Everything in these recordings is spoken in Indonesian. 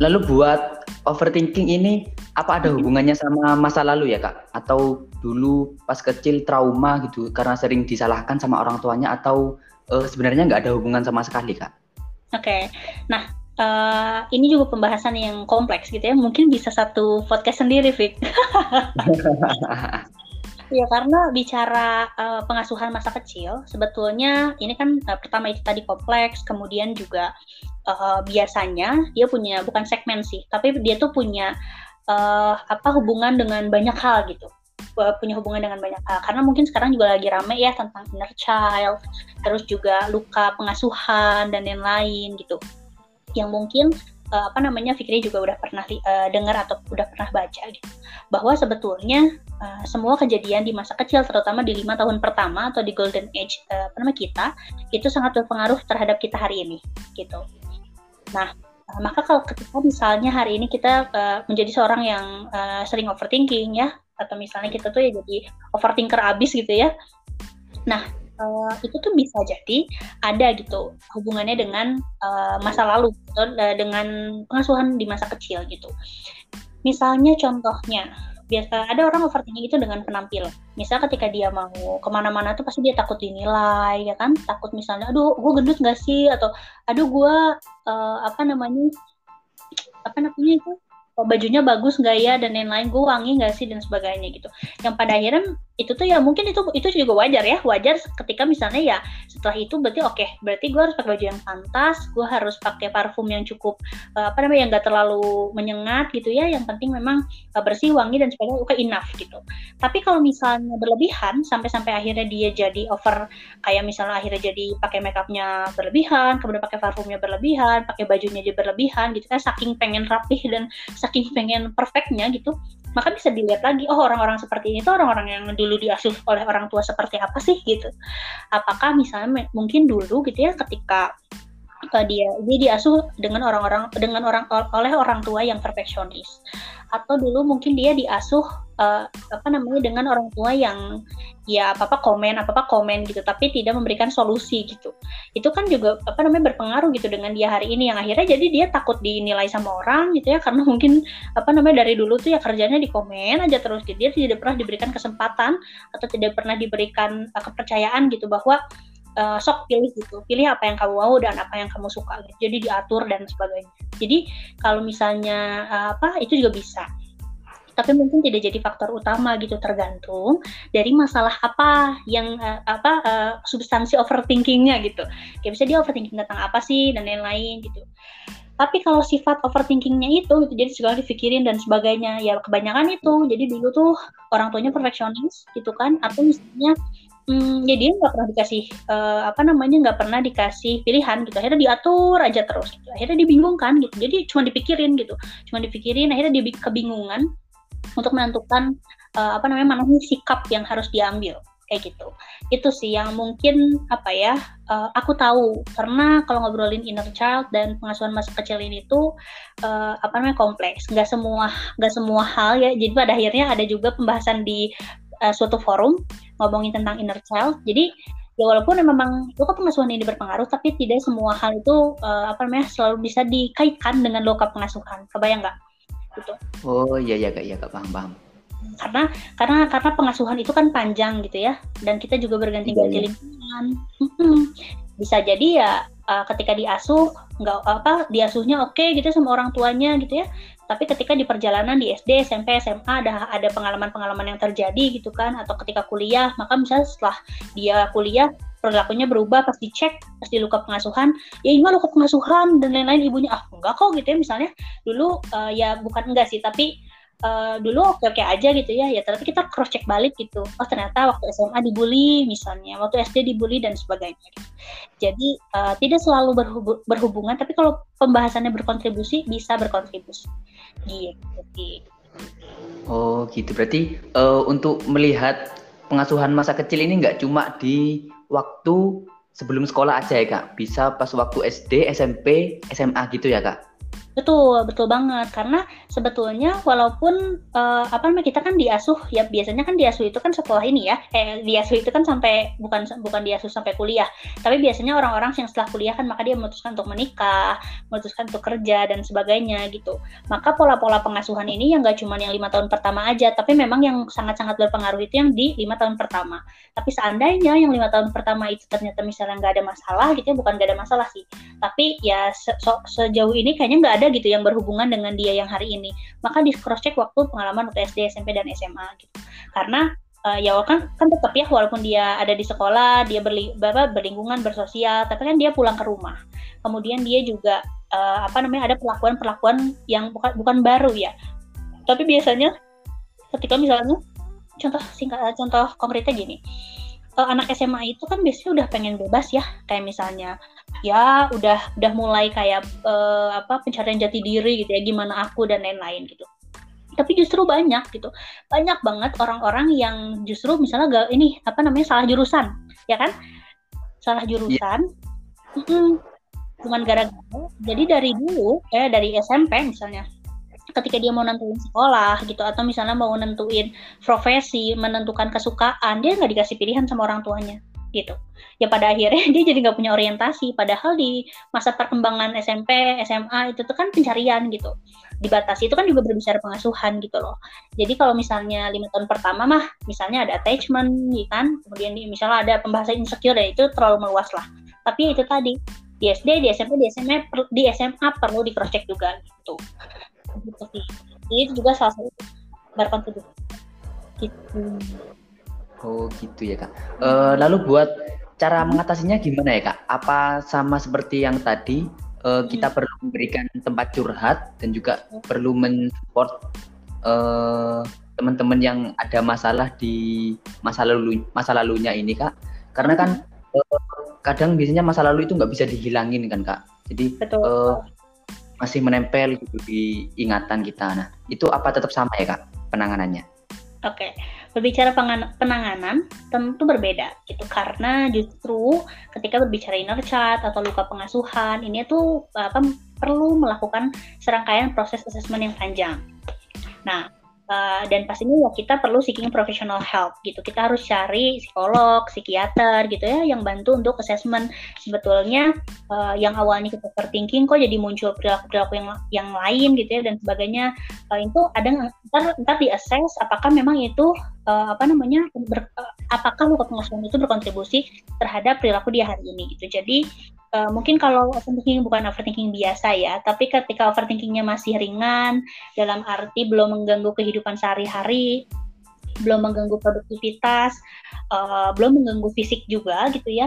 lalu buat overthinking ini apa ada hubungannya sama masa lalu ya kak? Atau dulu pas kecil trauma gitu karena sering disalahkan sama orang tuanya atau uh, sebenarnya nggak ada hubungan sama sekali kak? Oke, okay. nah uh, ini juga pembahasan yang kompleks gitu ya. Mungkin bisa satu podcast sendiri, Vic. Ya karena bicara uh, pengasuhan masa kecil, sebetulnya ini kan uh, pertama itu tadi kompleks, kemudian juga uh, biasanya dia punya bukan segmen sih, tapi dia tuh punya uh, apa hubungan dengan banyak hal gitu. Punya hubungan dengan banyak hal. Karena mungkin sekarang juga lagi rame ya tentang inner child terus juga luka pengasuhan dan lain-lain gitu. Yang mungkin uh, apa namanya Fikri juga udah pernah uh, dengar atau udah pernah baca gitu bahwa sebetulnya uh, semua kejadian di masa kecil terutama di lima tahun pertama atau di golden age uh, apa namanya kita itu sangat berpengaruh terhadap kita hari ini gitu. Nah maka kalau ketika misalnya hari ini kita uh, menjadi seorang yang uh, sering overthinking ya atau misalnya kita tuh ya jadi overthinker abis gitu ya nah uh, itu tuh bisa jadi ada gitu hubungannya dengan uh, masa lalu uh, dengan pengasuhan di masa kecil gitu. Misalnya contohnya biasa ada orang overthinking itu dengan penampilan. Misal ketika dia mau ke mana-mana tuh pasti dia takut dinilai, ya kan? Takut misalnya, aduh, gue gendut gak sih? Atau, aduh, gue uh, apa namanya? Apa namanya itu? Bajunya bagus nggak ya? Dan lain-lain. Gue wangi nggak sih? Dan sebagainya gitu. Yang pada akhirnya itu tuh ya mungkin itu itu juga wajar ya. Wajar ketika misalnya ya setelah itu berarti oke okay, berarti gue harus pakai baju yang pantas gue harus pakai parfum yang cukup uh, apa namanya yang nggak terlalu menyengat gitu ya. Yang penting memang uh, bersih wangi dan sebagainya. Oke okay, enough gitu. Tapi kalau misalnya berlebihan sampai-sampai akhirnya dia jadi over kayak misalnya akhirnya jadi pakai makeupnya berlebihan kemudian pakai parfumnya berlebihan pakai bajunya jadi berlebihan gitu kan saking pengen rapih dan pengen perfectnya gitu maka bisa dilihat lagi oh orang-orang seperti ini tuh orang-orang yang dulu diasuh oleh orang tua seperti apa sih gitu. Apakah misalnya mungkin dulu gitu ya ketika uh, dia. Dia diasuh dengan orang-orang dengan orang oleh orang tua yang perfeksionis. Atau dulu mungkin dia diasuh uh, apa namanya dengan orang tua yang ya apa apa komen apa apa komen gitu tapi tidak memberikan solusi gitu. Itu kan juga apa namanya berpengaruh gitu dengan dia hari ini. Yang akhirnya jadi dia takut dinilai sama orang gitu ya karena mungkin apa namanya dari dulu tuh ya kerjanya di komen aja terus gitu. Dia tidak pernah diberikan kesempatan atau tidak pernah diberikan uh, kepercayaan gitu bahwa uh, sok pilih gitu. Pilih apa yang kamu mau dan apa yang kamu suka. Gitu jadi diatur dan sebagainya. Jadi kalau misalnya uh, apa itu juga bisa. Tapi mungkin tidak jadi faktor utama gitu tergantung dari masalah apa yang uh, apa uh, substansi overthinkingnya gitu. Kayak bisa dia overthinking tentang apa sih dan lain-lain gitu. Tapi kalau sifat overthinkingnya itu gitu, jadi segala dipikirin dan sebagainya. Ya kebanyakan itu. Jadi dulu tuh orang tuanya perfeksionis gitu kan. Atau misalnya hmm, ya dia nggak pernah dikasih uh, apa namanya nggak pernah dikasih pilihan gitu. Akhirnya diatur aja terus gitu. Akhirnya dibingungkan gitu. Jadi cuma dipikirin gitu. Cuma dipikirin akhirnya dia kebingungan untuk menentukan uh, apa namanya mana sikap yang harus diambil. Kayak gitu. Itu sih yang mungkin apa ya uh, aku tahu. Karena kalau ngobrolin inner child dan pengasuhan masa kecil ini tuh uh, apa namanya kompleks. Nggak semua nggak semua hal ya. Jadi pada akhirnya ada juga pembahasan di uh, suatu forum ngomongin tentang inner child. Jadi ya walaupun memang luka pengasuhan ini berpengaruh, tapi tidak semua hal itu uh, apa namanya selalu bisa dikaitkan dengan luka pengasuhan. Kebayang nggak? Gitu. Oh iya iya kak, iya kak paham paham. Karena karena karena pengasuhan itu kan panjang gitu ya, dan kita juga berganti-ganti iya, iya. lingkungan. Bisa jadi ya uh, ketika diasuh nggak apa diasuhnya oke okay, gitu sama orang tuanya gitu ya tapi ketika di perjalanan di SD, SMP, SMA ada ada pengalaman-pengalaman yang terjadi gitu kan atau ketika kuliah, maka misalnya setelah dia kuliah perilakunya berubah pas dicek pas di luka pengasuhan ya ini luka pengasuhan dan lain-lain ibunya ah enggak kok gitu ya misalnya. Dulu uh, ya bukan enggak sih tapi uh, dulu oke oke aja gitu ya ya ternyata kita cross check balik gitu. Oh ternyata waktu SMA dibully misalnya waktu SD dibully dan sebagainya. Gitu. jadi uh, tidak selalu berhub berhubungan tapi kalau pembahasannya berkontribusi bisa berkontribusi. Gitu. Oh gitu. Berarti uh, untuk melihat pengasuhan masa kecil ini nggak cuma di waktu sebelum sekolah aja ya kak? Bisa pas waktu SD SMP SMA gitu ya kak Betul, betul banget. Karena sebetulnya walaupun uh, apa namanya kita kan diasuh ya biasanya kan diasuh itu kan setelah ini ya. Eh diasuh itu kan sampai bukan bukan diasuh sampai kuliah. Tapi biasanya orang-orang yang setelah kuliah kan maka dia memutuskan untuk menikah, memutuskan untuk kerja dan sebagainya gitu. Maka pola-pola pengasuhan ini yang gak cuma yang lima tahun pertama aja, tapi memang yang sangat-sangat berpengaruh itu yang di lima tahun pertama. Tapi seandainya yang lima tahun pertama itu ternyata misalnya nggak ada masalah gitu ya, bukan nggak ada masalah sih. Tapi ya se sejauh ini kayaknya nggak ada gitu yang berhubungan dengan dia yang hari ini. Maka di cross check waktu pengalaman waktu SD, SMP dan SMA gitu. Karena uh, ya kan kan tetap ya walaupun dia ada di sekolah, dia berli, apa, berlingkungan, bersosial, tapi kan dia pulang ke rumah. Kemudian dia juga uh, apa namanya ada perlakuan-perlakuan yang bukan bukan baru ya. Tapi biasanya ketika misalnya contoh singkat contoh konkretnya gini uh, anak SMA itu kan biasanya udah pengen bebas ya kayak misalnya ya udah udah mulai kayak uh, apa pencarian jati diri gitu ya gimana aku dan lain-lain gitu. Tapi justru banyak gitu banyak banget orang-orang yang justru misalnya gak ini apa namanya salah jurusan ya kan? Salah jurusan yeah. hmm, cuman gara-gara. Jadi dari dulu eh dari SMP misalnya ketika dia mau nentuin sekolah gitu atau misalnya mau nentuin profesi menentukan kesukaan dia nggak dikasih pilihan sama orang tuanya gitu. Ya pada akhirnya dia jadi nggak punya orientasi. Padahal di masa perkembangan SMP SMA itu tuh kan pencarian gitu. Dibatasi itu kan juga berbicara pengasuhan gitu loh. Jadi kalau misalnya lima tahun pertama mah misalnya ada attachment gitu kan? Kemudian misalnya ada pembahasan insecure ya itu terlalu meluas lah. Tapi itu tadi di SD di SMP di SMA di SMA perlu di cross check juga gitu. Gitu sih. Itu juga salah satu berkontribusi. Gitu oh gitu ya kak uh, lalu buat cara mengatasinya gimana ya kak apa sama seperti yang tadi uh, kita hmm. perlu memberikan tempat curhat dan juga hmm. perlu mensupport uh, teman-teman yang ada masalah di masa lalu masa lalunya ini kak karena kan uh, kadang biasanya masa lalu itu nggak bisa dihilangin kan kak jadi Betul. Uh, masih menempel gitu di ingatan kita. Nah, itu apa tetap sama ya kak penanganannya? Oke, berbicara penanganan tentu berbeda gitu karena justru ketika berbicara inner child atau luka pengasuhan ini tuh apa perlu melakukan serangkaian proses assessment yang panjang. Nah, Uh, dan pastinya ya kita perlu seeking professional help gitu. Kita harus cari psikolog, psikiater gitu ya yang bantu untuk assessment sebetulnya uh, yang awalnya kita overthinking kok jadi muncul perilaku-perilaku yang yang lain gitu ya dan sebagainya. Uh, itu ada ntar ntar di assess apakah memang itu uh, apa namanya ber, uh, apakah luka pengasuhan itu berkontribusi terhadap perilaku dia hari ini gitu. Jadi Uh, mungkin kalau overthinking bukan overthinking biasa ya, tapi ketika overthinkingnya masih ringan, dalam arti belum mengganggu kehidupan sehari-hari, belum mengganggu produktivitas, uh, belum mengganggu fisik juga gitu ya,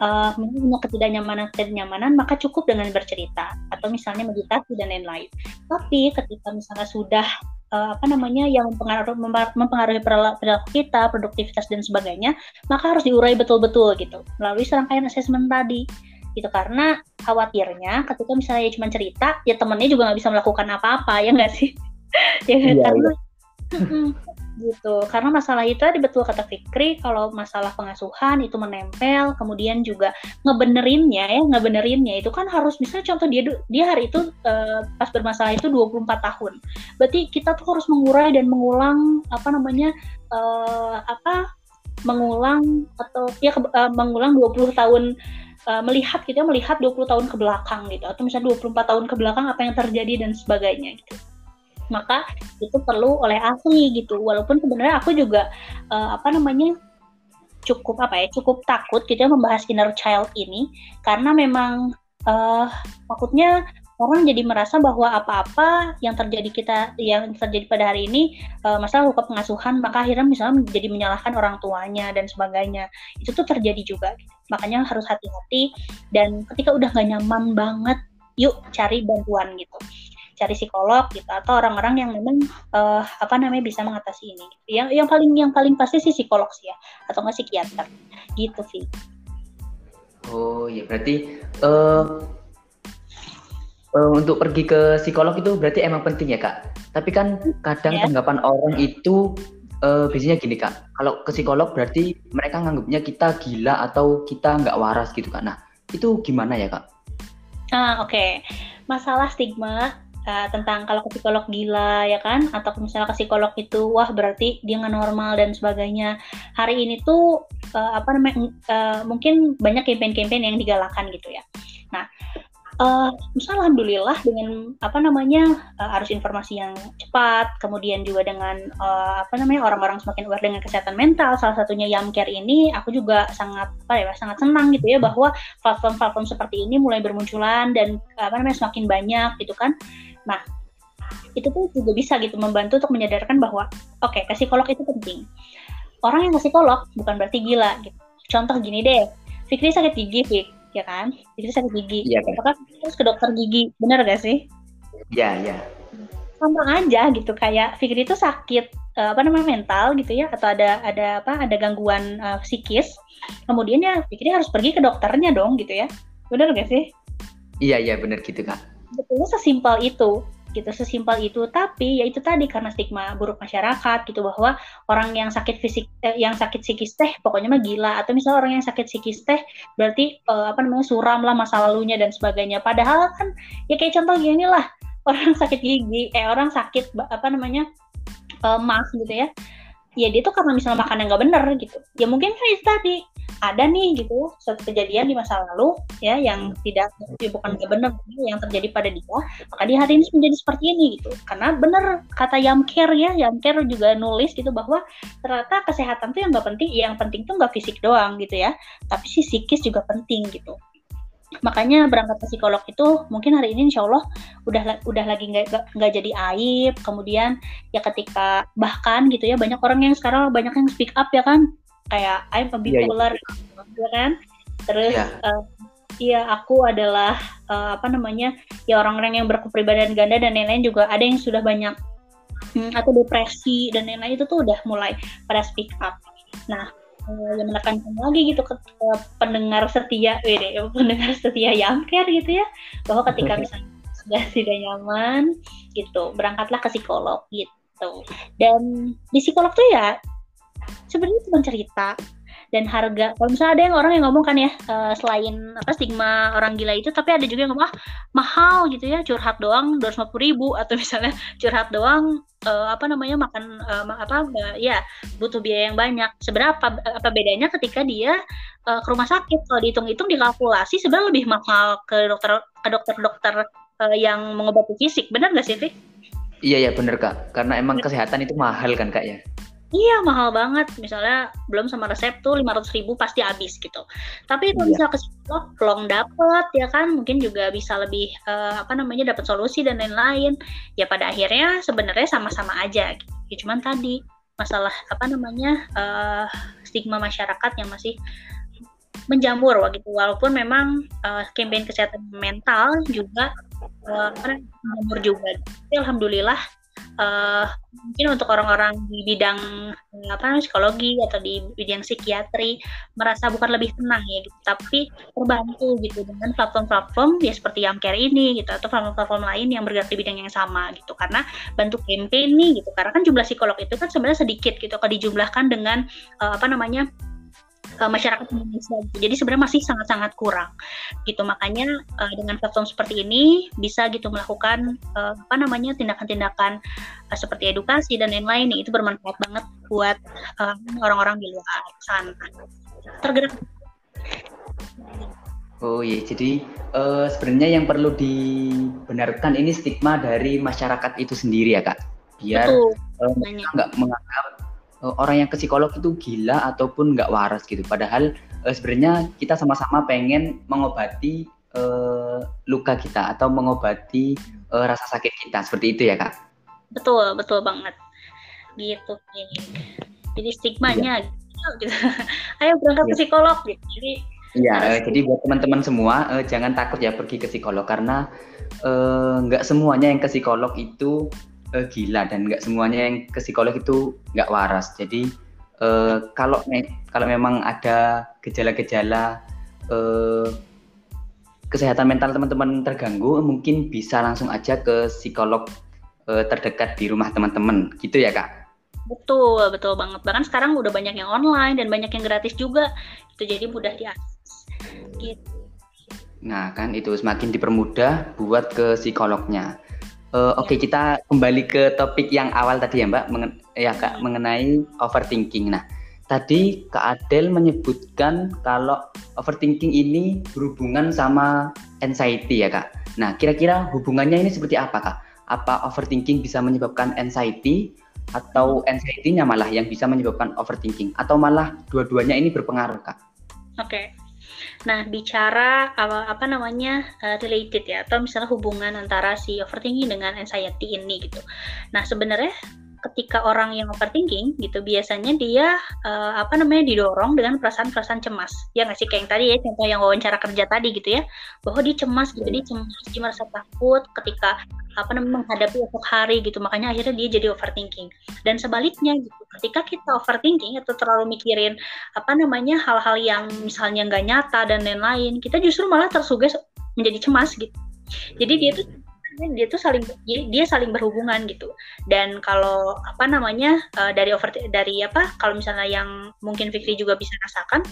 uh, punya ketidaknyamanan ketidaknyamanan maka cukup dengan bercerita atau misalnya meditasi dan lain-lain. Tapi ketika misalnya sudah uh, apa namanya yang mempengaruhi, mempengaruhi perilaku kita, produktivitas dan sebagainya, maka harus diurai betul-betul gitu melalui serangkaian asesmen tadi gitu. Karena khawatirnya ketika misalnya cuma cerita ya temennya juga nggak bisa melakukan apa-apa ya nggak sih? Ya iya, karena iya. gitu. Karena masalah itu tadi betul kata Fikri kalau masalah pengasuhan itu menempel kemudian juga ngebenerinnya ya ngebenerinnya itu kan harus misalnya contoh dia dia hari itu uh, pas bermasalah itu 24 tahun. Berarti kita tuh harus mengurai dan mengulang apa namanya uh, apa mengulang atau ya uh, mengulang 20 tahun uh, melihat gitu ya melihat 20 tahun ke belakang gitu. Atau misalnya 24 tahun ke belakang apa yang terjadi dan sebagainya gitu. Maka itu perlu oleh ahli gitu. Walaupun sebenarnya aku juga uh, apa namanya cukup apa ya cukup takut gitu ya membahas inner child ini. Karena memang uh, takutnya orang jadi merasa bahwa apa-apa yang terjadi kita yang terjadi pada hari ini uh, masalah luka pengasuhan maka akhirnya misalnya menjadi menyalahkan orang tuanya dan sebagainya. Itu tuh terjadi juga. Makanya harus hati-hati dan ketika udah gak nyaman banget yuk cari bantuan gitu. Cari psikolog gitu atau orang-orang yang memang uh, apa namanya bisa mengatasi ini yang yang paling yang paling pasti sih psikolog sih ya atau nggak psikiater. Gitu sih oh ya berarti uh, untuk pergi ke psikolog itu berarti emang penting ya kak. Tapi kan kadang yeah. tanggapan orang itu uh, biasanya gini kak. Kalau ke psikolog berarti mereka nganggapnya kita gila atau kita nggak waras gitu kak. Nah itu gimana ya kak? Ah oke. Okay. masalah stigma uh, tentang kalau ke psikolog gila ya kan atau misalnya ke psikolog itu wah berarti dia nggak normal dan sebagainya hari ini tuh uh, apa namanya uh, mungkin banyak campaign-campaign yang digalakan gitu ya nah uh, alhamdulillah dengan apa namanya uh, arus informasi yang cepat kemudian juga dengan uh, apa namanya orang-orang semakin aware dengan kesehatan mental salah satunya Yamcare ini aku juga sangat apa ya sangat senang gitu ya bahwa platform-platform seperti ini mulai bermunculan dan apa namanya semakin banyak gitu kan Nah, itu tuh juga bisa gitu membantu untuk menyadarkan bahwa oke okay, psikolog itu penting. Orang yang psikolog bukan berarti gila gitu. Contoh gini deh, Fikri sakit gigi, Fik, ya kan? Fikri sakit gigi. Iya kan? Maka terus ke dokter gigi, bener gak sih? Iya, iya. Sama aja gitu kayak Fikri itu sakit uh, apa namanya mental gitu ya atau ada ada apa ada gangguan uh, psikis. Kemudian ya Fikri harus pergi ke dokternya dong gitu ya. Bener gak sih? Iya, iya bener gitu, Kak sebetulnya sesimpel itu gitu sesimpel itu. Tapi ya itu tadi karena stigma buruk masyarakat gitu bahwa orang yang sakit fisik eh, yang sakit psikis teh pokoknya mah gila. Atau misalnya orang yang sakit psikis teh berarti eh, apa namanya suram lah masa lalunya dan sebagainya. Padahal kan ya kayak contoh gini lah orang sakit gigi eh orang sakit apa namanya eh, mas gitu ya ya dia tuh karena misalnya makan yang nggak bener gitu. Ya mungkin kan itu tadi ada nih gitu suatu kejadian di masa lalu ya yang tidak ya bukan benar yang terjadi pada dia maka dia hari ini menjadi seperti ini gitu. Karena benar kata Yamker ya Yamker juga nulis gitu bahwa ternyata kesehatan tuh yang nggak penting yang penting tuh nggak fisik doang gitu ya tapi si psikis juga penting gitu makanya berangkat ke psikolog itu mungkin hari ini insya Allah udah udah lagi nggak jadi aib kemudian ya ketika bahkan gitu ya banyak orang yang sekarang banyak yang speak up ya kan kayak I'm a iya, iya. bipolar yeah, yeah. kan terus yeah. uh, Iya, aku adalah uh, apa namanya ya orang-orang yang berkepribadian ganda dan lain-lain juga ada yang sudah banyak hmm, atau depresi dan lain-lain itu tuh udah mulai pada speak up. Nah, uh, yang menekankan lagi gitu ke, ke pendengar setia, eh, pendengar setia Yamker gitu ya, bahwa ketika misalnya sudah tidak nyaman gitu, berangkatlah ke psikolog gitu. Dan di psikolog tuh ya sebenarnya cuma cerita dan harga kalau misalnya ada yang orang yang ngomong kan ya uh, selain apa stigma orang gila itu tapi ada juga yang ngomong ah mahal gitu ya curhat doang dua ratus ribu atau misalnya curhat doang uh, apa namanya makan uh, apa uh, ya butuh biaya yang banyak. Seberapa apa bedanya ketika dia uh, ke rumah sakit? Kalau dihitung-hitung dikalkulasi sebenarnya lebih mahal ke dokter ke dokter-dokter uh, yang mengobati fisik. Benar nggak sih Fik? Iya ya benar kak. Karena emang kesehatan itu mahal kan kak ya Iya mahal banget, misalnya belum sama resep tuh lima ratus ribu pasti habis gitu. Tapi kalau iya. misalnya ke psikolog long dapet ya kan, mungkin juga bisa lebih uh, apa namanya dapat solusi dan lain-lain. Ya pada akhirnya sebenarnya sama-sama aja. Gitu. Ya cuman tadi masalah apa namanya uh, stigma masyarakat yang masih menjamur gitu. Walaupun memang uh, campaign kesehatan mental juga uh, menjamur juga. Tapi alhamdulillah uh, mungkin untuk orang-orang di bidang apa namanya psikologi atau di bidang psikiatri merasa bukan lebih tenang ya gitu, tapi terbantu gitu dengan platform-platform ya seperti Yamcare ini gitu atau platform-platform lain yang bergerak di bidang yang sama gitu. Karena bantu campaign nih gitu. Karena kan jumlah psikolog itu kan sebenarnya sedikit gitu. Kalau dijumlahkan dengan uh, apa namanya uh, masyarakat Indonesia. Jadi sebenarnya masih sangat-sangat kurang gitu. Makanya uh, dengan platform seperti ini bisa gitu melakukan uh, apa namanya tindakan-tindakan uh, seperti edukasi dan lain-lain itu bermanfaat banget buat orang orang-orang di luar sana. Tergerak. Oh iya, jadi uh, sebenarnya yang perlu dibenarkan ini stigma dari masyarakat itu sendiri ya kak, biar nggak uh, menganggap uh, orang yang ke psikolog itu gila ataupun nggak waras gitu. Padahal uh, sebenarnya kita sama-sama pengen mengobati uh, luka kita atau mengobati uh, rasa sakit kita seperti itu ya kak. Betul betul banget gitu. Jadi stigmanya iya. gitu. Ayo berangkat iya. ke psikolog gitu. Jadi Iya, uh, jadi buat teman-teman semua uh, jangan takut ya pergi ke psikolog karena nggak uh, semuanya yang ke psikolog itu uh, gila dan nggak semuanya yang ke psikolog itu nggak waras. Jadi uh, kalau me kalau memang ada gejala-gejala uh, kesehatan mental teman-teman terganggu, mungkin bisa langsung aja ke psikolog uh, terdekat di rumah teman-teman, gitu ya kak? Betul, betul banget. Bahkan sekarang udah banyak yang online dan banyak yang gratis juga. Itu jadi mudah diakses. Gitu. Nah, kan itu semakin dipermudah buat ke psikolognya. Uh, Oke, okay, kita kembali ke topik yang awal tadi ya, Mbak, mengen ya Kak, mengenai overthinking. Nah, tadi Kak Adel menyebutkan kalau overthinking ini berhubungan sama anxiety ya, Kak. Nah, kira-kira hubungannya ini seperti apa, Kak? Apa overthinking bisa menyebabkan anxiety atau anxiety-nya malah yang bisa menyebabkan overthinking atau malah dua-duanya ini berpengaruh, Kak? Oke. Okay. Nah, bicara apa, apa namanya uh, related ya, atau misalnya hubungan antara si overthinking dengan anxiety ini gitu. Nah, sebenarnya ketika orang yang overthinking gitu biasanya dia uh, apa namanya didorong dengan perasaan-perasaan cemas. Ya nggak sih? Kayak yang tadi ya contoh yang wawancara kerja tadi gitu ya. Bahwa dia cemas gitu dia cemas dia merasa takut ketika apa namanya menghadapi esok hari gitu. Makanya akhirnya dia jadi overthinking. Dan sebaliknya gitu ketika kita overthinking atau terlalu mikirin apa namanya hal-hal yang misalnya nggak nyata dan lain-lain kita justru malah tersuges menjadi cemas gitu. Jadi dia tuh dia tuh saling dia saling berhubungan gitu dan kalau apa namanya uh, dari over dari apa kalau misalnya yang mungkin Fikri juga bisa rasakan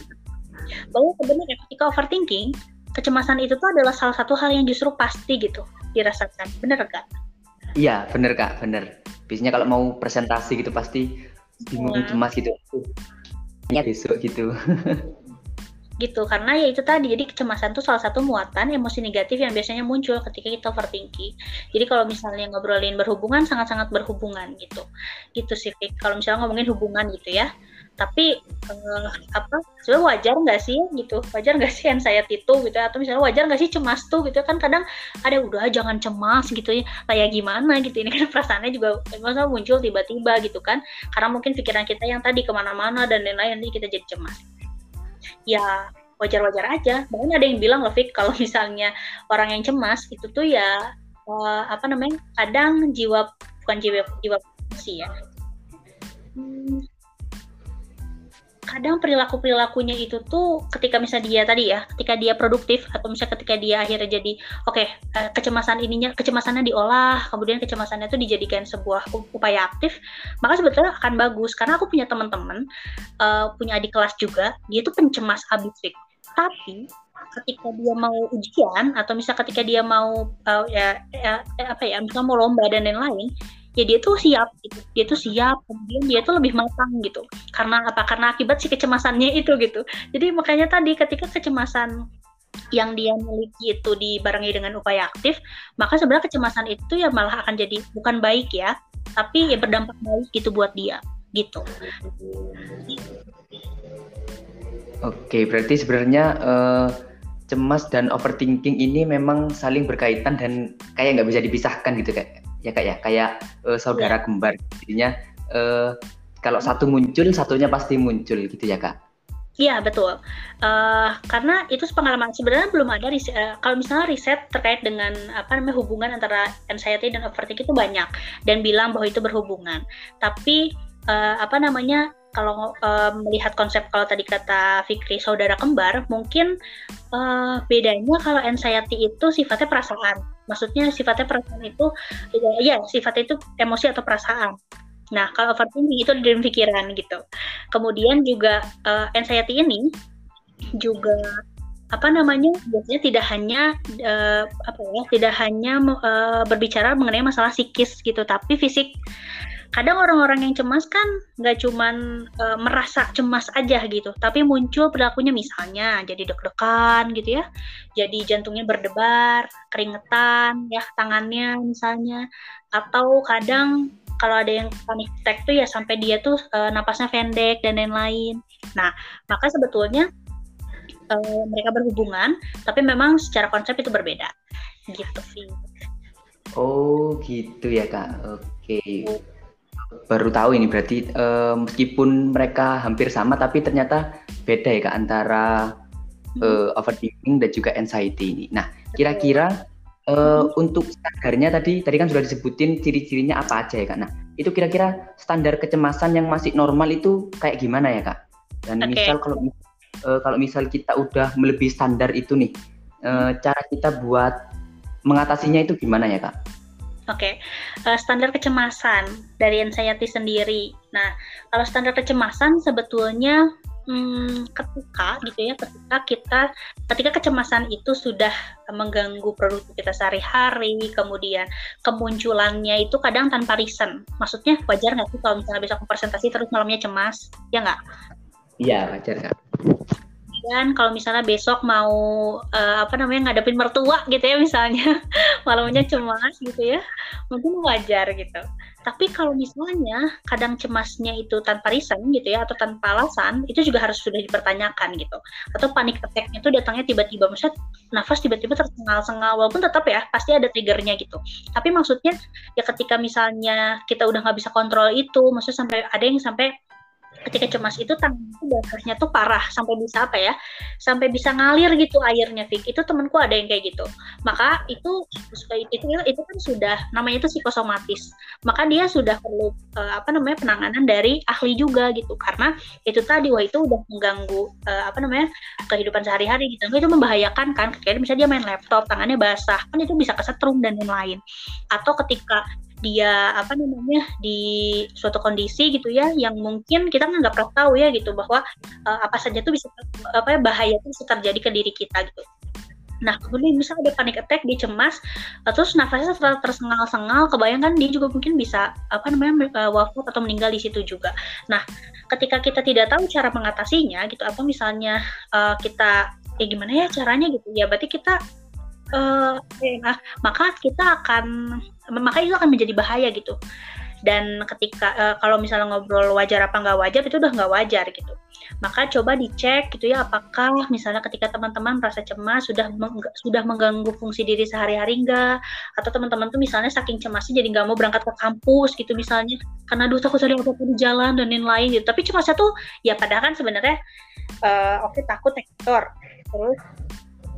bahwa sebenarnya ketika overthinking kecemasan itu tuh adalah salah satu hal yang justru pasti gitu dirasakan. Bener gak? Iya, bener kak, bener. Biasanya kalau mau presentasi gitu pasti bingung hmm. cemas gitu. Ya besok gitu. gitu. Karena ya itu tadi jadi kecemasan itu salah satu muatan emosi negatif yang biasanya muncul ketika kita overthinking. Jadi kalau misalnya ngobrolin berhubungan sangat-sangat berhubungan gitu. Gitu sih kalau misalnya ngomongin hubungan gitu ya. Tapi uh, apa sebenarnya wajar nggak sih gitu? Wajar nggak sih anxiety itu gitu? Atau misalnya wajar nggak sih cemas tuh gitu? Kan kadang ada udah jangan cemas gitu ya. Kayak gimana? gitu. Ini kan perasaannya juga masa muncul tiba-tiba gitu kan. Karena mungkin pikiran kita yang tadi ke mana-mana dan lain-lain kita jadi cemas ya wajar-wajar aja. Bahkan ada yang bilang loh kalau misalnya orang yang cemas itu tuh ya uh, apa namanya kadang jiwa bukan jiwa jiwa sih ya. Hmm, kadang perilaku perilakunya itu tuh ketika misalnya dia tadi ya ketika dia produktif atau misalnya ketika dia akhirnya jadi oke okay, eh, kecemasan ininya kecemasannya diolah kemudian kecemasannya itu dijadikan sebuah upaya aktif maka sebetulnya akan bagus. Karena aku punya teman-teman uh, punya adik kelas juga dia tuh pencemas habis tapi ketika dia mau ujian atau misalnya ketika dia mau uh, ya, ya apa ya misalnya mau lomba dan lain-lain ya dia tuh siap gitu. Dia tuh siap kemudian dia tuh lebih matang gitu. Karena apa? Karena akibat si kecemasannya itu gitu. Jadi makanya tadi ketika kecemasan yang dia miliki itu dibarengi dengan upaya aktif maka sebenarnya kecemasan itu ya malah akan jadi bukan baik ya tapi ya berdampak baik gitu buat dia gitu. Oke berarti sebenarnya uh, cemas dan overthinking ini memang saling berkaitan dan kayak nggak bisa dipisahkan gitu kayak ya kak ya kayak uh, saudara ya. kembar jadinya uh, kalau satu muncul satunya pasti muncul gitu ya kak Iya betul, uh, karena itu pengalaman sebenarnya belum ada riset, uh, kalau misalnya riset terkait dengan apa namanya hubungan antara anxiety dan overthinking itu banyak dan bilang bahwa itu berhubungan. Tapi uh, apa namanya kalau uh, melihat konsep kalau tadi kata Fikri saudara kembar, mungkin uh, bedanya kalau anxiety itu sifatnya perasaan. Maksudnya sifatnya perasaan itu ya, ya sifatnya itu emosi atau perasaan. Nah, kalau overthinking itu dari pikiran gitu. Kemudian juga uh, anxiety ini juga apa namanya biasanya tidak hanya uh, apa ya tidak hanya uh, berbicara mengenai masalah psikis gitu tapi fisik kadang orang-orang yang cemas kan nggak cuman e, merasa cemas aja gitu, tapi muncul perilakunya misalnya jadi deg-degan gitu ya, jadi jantungnya berdebar, keringetan, ya tangannya misalnya, atau kadang kalau ada yang panic attack tuh ya sampai dia tuh e, napasnya pendek dan lain-lain. Nah, maka sebetulnya e, mereka berhubungan, tapi memang secara konsep itu berbeda, gitu sih. Oh, gitu ya kak. Oke. Okay baru tahu ini berarti uh, meskipun mereka hampir sama tapi ternyata beda ya kak antara uh, overthinking dan juga anxiety ini. Nah kira-kira uh, untuk standarnya tadi tadi kan sudah disebutin ciri-cirinya apa aja ya kak. Nah itu kira-kira standar kecemasan yang masih normal itu kayak gimana ya kak? Dan okay. misal kalau uh, kalau misal kita udah melebihi standar itu nih, uh, cara kita buat mengatasinya itu gimana ya kak? Oke, okay. uh, standar kecemasan dari anxiety sendiri. Nah, kalau standar kecemasan sebetulnya hmm, ketika gitu ya ketika kita ketika kecemasan itu sudah mengganggu produktivitas sehari-hari kemudian kemunculannya itu kadang tanpa reason maksudnya wajar nggak sih kalau misalnya besok presentasi terus malamnya cemas ya nggak iya wajar nggak dan kalau misalnya besok mau uh, apa namanya ngadepin mertua gitu ya misalnya malamnya cemas gitu ya mungkin wajar gitu. Tapi kalau misalnya kadang cemasnya itu tanpa reason gitu ya atau tanpa alasan itu juga harus sudah dipertanyakan gitu. Atau panik attack-nya itu datangnya tiba-tiba maksudnya nafas tiba-tiba tersengal-sengal walaupun tetap ya pasti ada triggernya gitu. Tapi maksudnya ya ketika misalnya kita udah nggak bisa kontrol itu maksudnya sampai ada yang sampai ketika cemas itu tangan itu dasarnya tuh parah sampai bisa apa ya sampai bisa ngalir gitu airnya Fik. Itu temanku ada yang kayak gitu. Maka itu itu itu kan sudah namanya itu psikosomatis. Maka dia sudah perlu uh, apa namanya penanganan dari ahli juga gitu. Karena itu tadi wah itu udah mengganggu uh, apa namanya kehidupan sehari-hari gitu. Itu membahayakan kan ketika misalnya dia main laptop tangannya basah kan itu bisa kesetrum dan lain-lain. Atau ketika dia apa namanya di suatu kondisi gitu ya yang mungkin kita nggak pernah tahu ya gitu bahwa uh, apa saja tuh bisa apa ya bahaya itu bisa terjadi ke diri kita gitu. Nah, kemudian misalnya ada panic attack, dia cemas, terus nafasnya tersengal-sengal, kebayangkan dia juga mungkin bisa apa namanya uh, wafat atau meninggal di situ juga. Nah, ketika kita tidak tahu cara mengatasinya gitu, atau misalnya uh, kita ya gimana ya caranya gitu, ya berarti kita uh, nah, maka kita akan maka itu akan menjadi bahaya gitu. Dan ketika uh, kalau misalnya ngobrol wajar apa nggak wajar itu udah nggak wajar gitu. Maka coba dicek gitu ya apakah misalnya ketika teman-teman merasa cemas sudah meng sudah mengganggu fungsi diri sehari-hari enggak atau teman-teman tuh misalnya saking cemasnya jadi nggak mau berangkat ke kampus gitu misalnya. Karena duh takut ada apa-apa di jalan dan lain-lain gitu. Tapi cemasnya tuh ya padahal kan sebenarnya uh, oke okay, takut sektor terus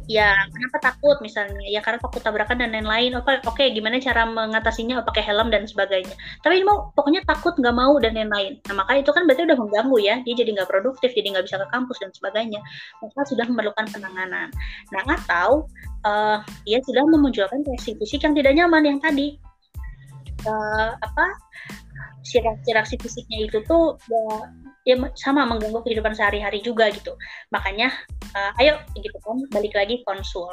ya kenapa takut misalnya? Ya karena takut tabrakan dan lain-lain. Oke oke gimana cara mengatasinya? Oh, pakai helm dan sebagainya. Tapi mau pokoknya takut nggak mau dan lain-lain. Nah maka itu kan berarti udah mengganggu ya. Dia jadi nggak produktif jadi nggak bisa ke kampus dan sebagainya. Maka sudah memerlukan penanganan. Nah atau uh, dia sudah memunculkan reaksi fisik yang tidak nyaman yang tadi. Uh, apa? Reaksi fisiknya itu tuh ya, ya sama mengganggu kehidupan sehari-hari juga gitu. Makanya uh, ayo gitu kan balik lagi konsul.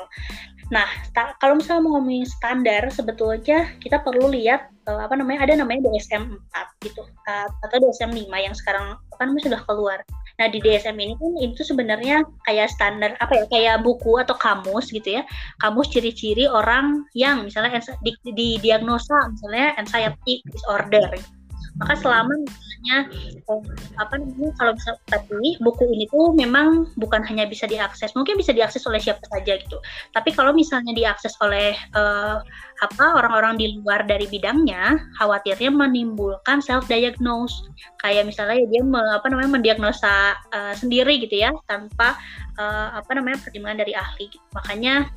Nah, kalau misalnya mau ngomongin standar sebetulnya kita perlu lihat uh, apa namanya ada namanya DSM 4 gitu uh, atau DSM 5 yang sekarang namanya sudah keluar. Nah, di DSM ini kan itu sebenarnya kayak standar apa ya kayak buku atau kamus gitu ya. Kamus ciri-ciri orang yang misalnya di, di diagnosa misalnya anxiety disorder. Maka selama misalnya eh, apa namanya kalau bisa tapi buku ini tuh memang bukan hanya bisa diakses mungkin bisa diakses oleh siapa saja gitu tapi kalau misalnya diakses oleh eh, apa orang-orang di luar dari bidangnya khawatirnya menimbulkan self diagnose kayak misalnya ya dia me, apa namanya mendiagnosa uh, sendiri gitu ya tanpa uh, apa namanya pertimbangan dari ahli gitu. makanya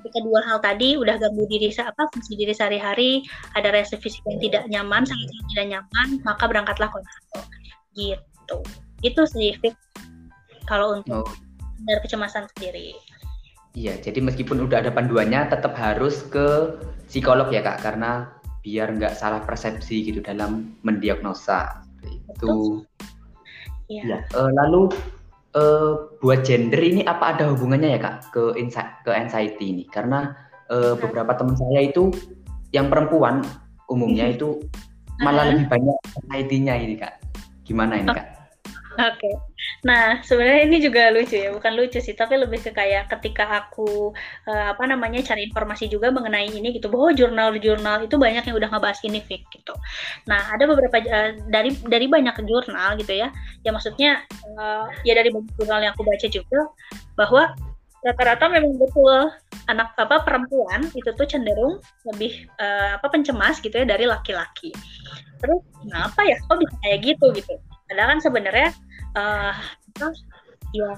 ketika dua hal tadi udah ganggu diri apa fungsi diri sehari-hari ada reaksi fisik yang tidak nyaman sangat tidak nyaman maka berangkatlah konsul gitu. Itu sih Fik, kalau untuk oh. dari kecemasan sendiri. Iya jadi meskipun udah ada panduannya tetap harus ke psikolog ya kak karena biar nggak salah persepsi gitu dalam mendiagnosa. Itu. Ya. ya. Uh, lalu uh, buat gender ini apa ada hubungannya ya kak ke insight ke anxiety ini? Karena uh, beberapa teman saya itu yang perempuan umumnya itu malah lebih banyak anxiety-nya ini kak. Gimana ini kak? Oke. Okay. Nah, sebenarnya ini juga lucu ya, bukan lucu sih, tapi lebih ke kayak ketika aku uh, apa namanya cari informasi juga mengenai ini gitu, bahwa jurnal-jurnal itu banyak yang udah ngebahas ini Fik, gitu. Nah, ada beberapa uh, dari dari banyak jurnal gitu ya, ya maksudnya uh, ya dari banyak jurnal yang aku baca juga bahwa rata-rata memang betul anak apa perempuan itu tuh cenderung lebih uh, apa pencemas gitu ya dari laki-laki. Terus kenapa ya kok bisa kayak gitu gitu? Padahal kan sebenarnya uh, ya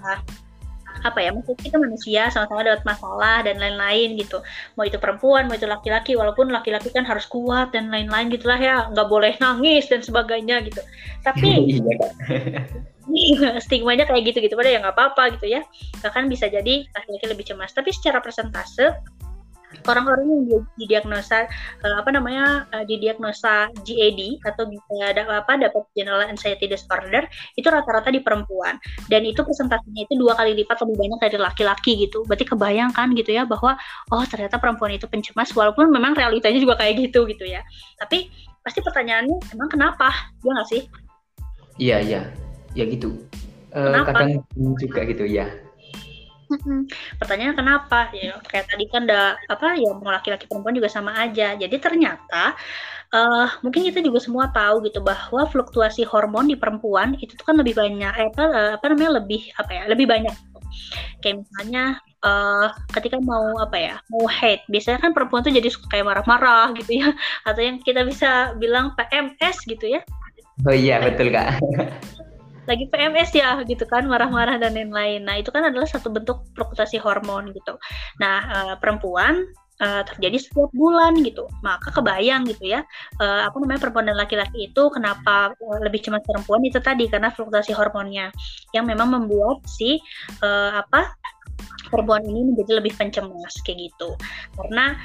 apa ya maksud kita manusia sama-sama dapat masalah dan lain-lain gitu. Mau itu perempuan mau itu laki-laki walaupun laki-laki kan harus kuat dan lain-lain gitulah ya nggak boleh nangis dan sebagainya gitu. Tapi iya. stigmanya kayak gitu gitu pada ya nggak apa-apa gitu ya. Bahkan bisa jadi laki-laki lebih cemas. Tapi secara persentase orang-orang yang didiagnosa uh, apa namanya uh, didiagnosa GAD atau uh, apa dapat general anxiety disorder itu rata-rata di perempuan. Dan itu presentasinya itu dua kali lipat lebih banyak dari laki-laki gitu. Berarti kebayangkan gitu ya bahwa oh ternyata perempuan itu pencemas walaupun memang realitanya juga kayak gitu gitu ya. Tapi pasti pertanyaannya emang kenapa? Ya nggak sih? Iya iya. Ya gitu. Uh, kadang juga gitu ya Hmm, pertanyaannya kenapa? Ya kayak tadi kan ada apa ya mau laki-laki perempuan juga sama aja. Jadi ternyata uh, mungkin kita juga semua tahu gitu bahwa fluktuasi hormon di perempuan itu tuh kan lebih banyak eh, apa uh, apa namanya lebih apa ya lebih banyak. Kayak misalnya uh, ketika mau apa ya mau hate biasanya kan perempuan tuh jadi suka kayak marah-marah gitu ya atau yang kita bisa bilang PMS gitu ya. Oh iya betul kak. lagi PMS ya gitu kan marah-marah dan lain-lain. Nah itu kan adalah satu bentuk fluktuasi hormon gitu. Nah uh, perempuan uh, terjadi setiap bulan gitu. Maka kebayang gitu ya, uh, apa namanya perempuan dan laki-laki itu kenapa lebih cemas perempuan itu tadi karena fluktuasi hormonnya yang memang membuat si uh, apa perempuan ini menjadi lebih pencemas kayak gitu. Karena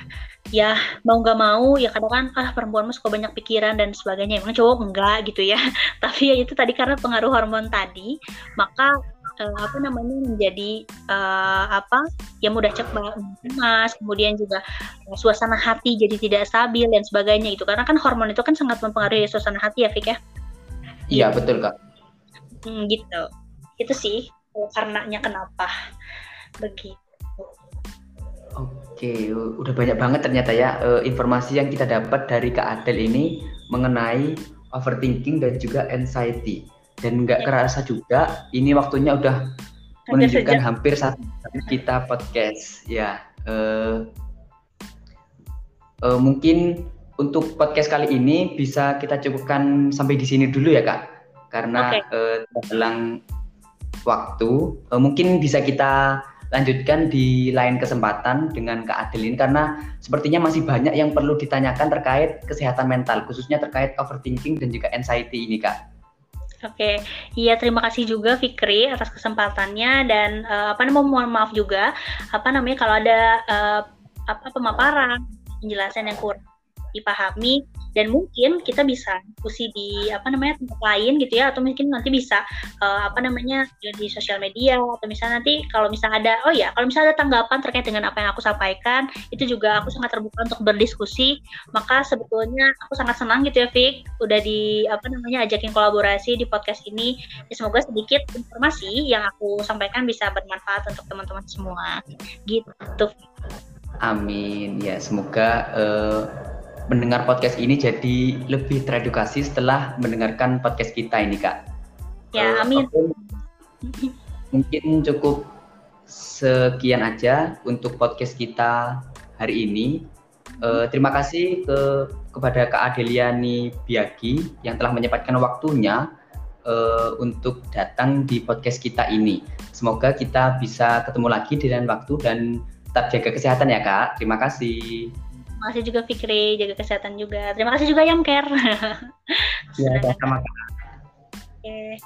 ya mau nggak mau ya kadang kan ah perempuan mah suka banyak pikiran dan sebagainya. Emang cowok enggak gitu ya. Tapi ya itu tadi karena pengaruh hormon tadi maka uh, apa namanya menjadi uh, apa ya mudah cemas kemudian juga uh, suasana hati jadi tidak stabil dan sebagainya itu karena kan hormon itu kan sangat mempengaruhi suasana hati ya Fik ya? Iya betul kak. Hmm, gitu. Itu sih karenanya kenapa begitu Oke, udah banyak banget ternyata ya uh, informasi yang kita dapat dari Kak Adel ini mengenai overthinking dan juga anxiety. Dan nggak ya. kerasa juga, ini waktunya udah menunjukkan hampir satu kita podcast. Ya, uh, uh, mungkin untuk podcast kali ini bisa kita cukupkan sampai di sini dulu ya Kak, karena okay. uh, dalam waktu. Uh, mungkin bisa kita lanjutkan di lain kesempatan dengan Kak Adel ini karena sepertinya masih banyak yang perlu ditanyakan terkait kesehatan mental khususnya terkait overthinking dan juga anxiety ini Kak. Oke, iya terima kasih juga Fikri atas kesempatannya dan uh, apa namanya mohon maaf juga apa namanya kalau ada uh, apa pemaparan penjelasan yang kurang dipahami dan mungkin kita bisa diskusi di apa namanya tempat lain gitu ya atau mungkin nanti bisa uh, apa namanya di sosial media atau misalnya nanti kalau misalnya ada oh ya kalau misalnya ada tanggapan terkait dengan apa yang aku sampaikan itu juga aku sangat terbuka untuk berdiskusi. Maka sebetulnya aku sangat senang gitu ya Fik udah di apa namanya ajakin kolaborasi di podcast ini. Ya, semoga sedikit informasi yang aku sampaikan bisa bermanfaat untuk teman-teman semua. Gitu. Amin. Ya semoga uh, mendengar podcast ini jadi lebih teredukasi setelah mendengarkan podcast kita ini kak. Ya, uh, amin. Mungkin cukup sekian aja untuk podcast kita hari ini. Uh, terima kasih ke kepada Kak Adeliani Biagi yang telah menyempatkan waktunya uh, untuk datang di podcast kita ini. Semoga kita bisa ketemu lagi di lain waktu dan tetap jaga kesehatan ya Kak. Terima kasih. Terima kasih juga Fikri, jaga kesehatan juga. Terima kasih juga Yamker. Iya, sama-sama. Oke.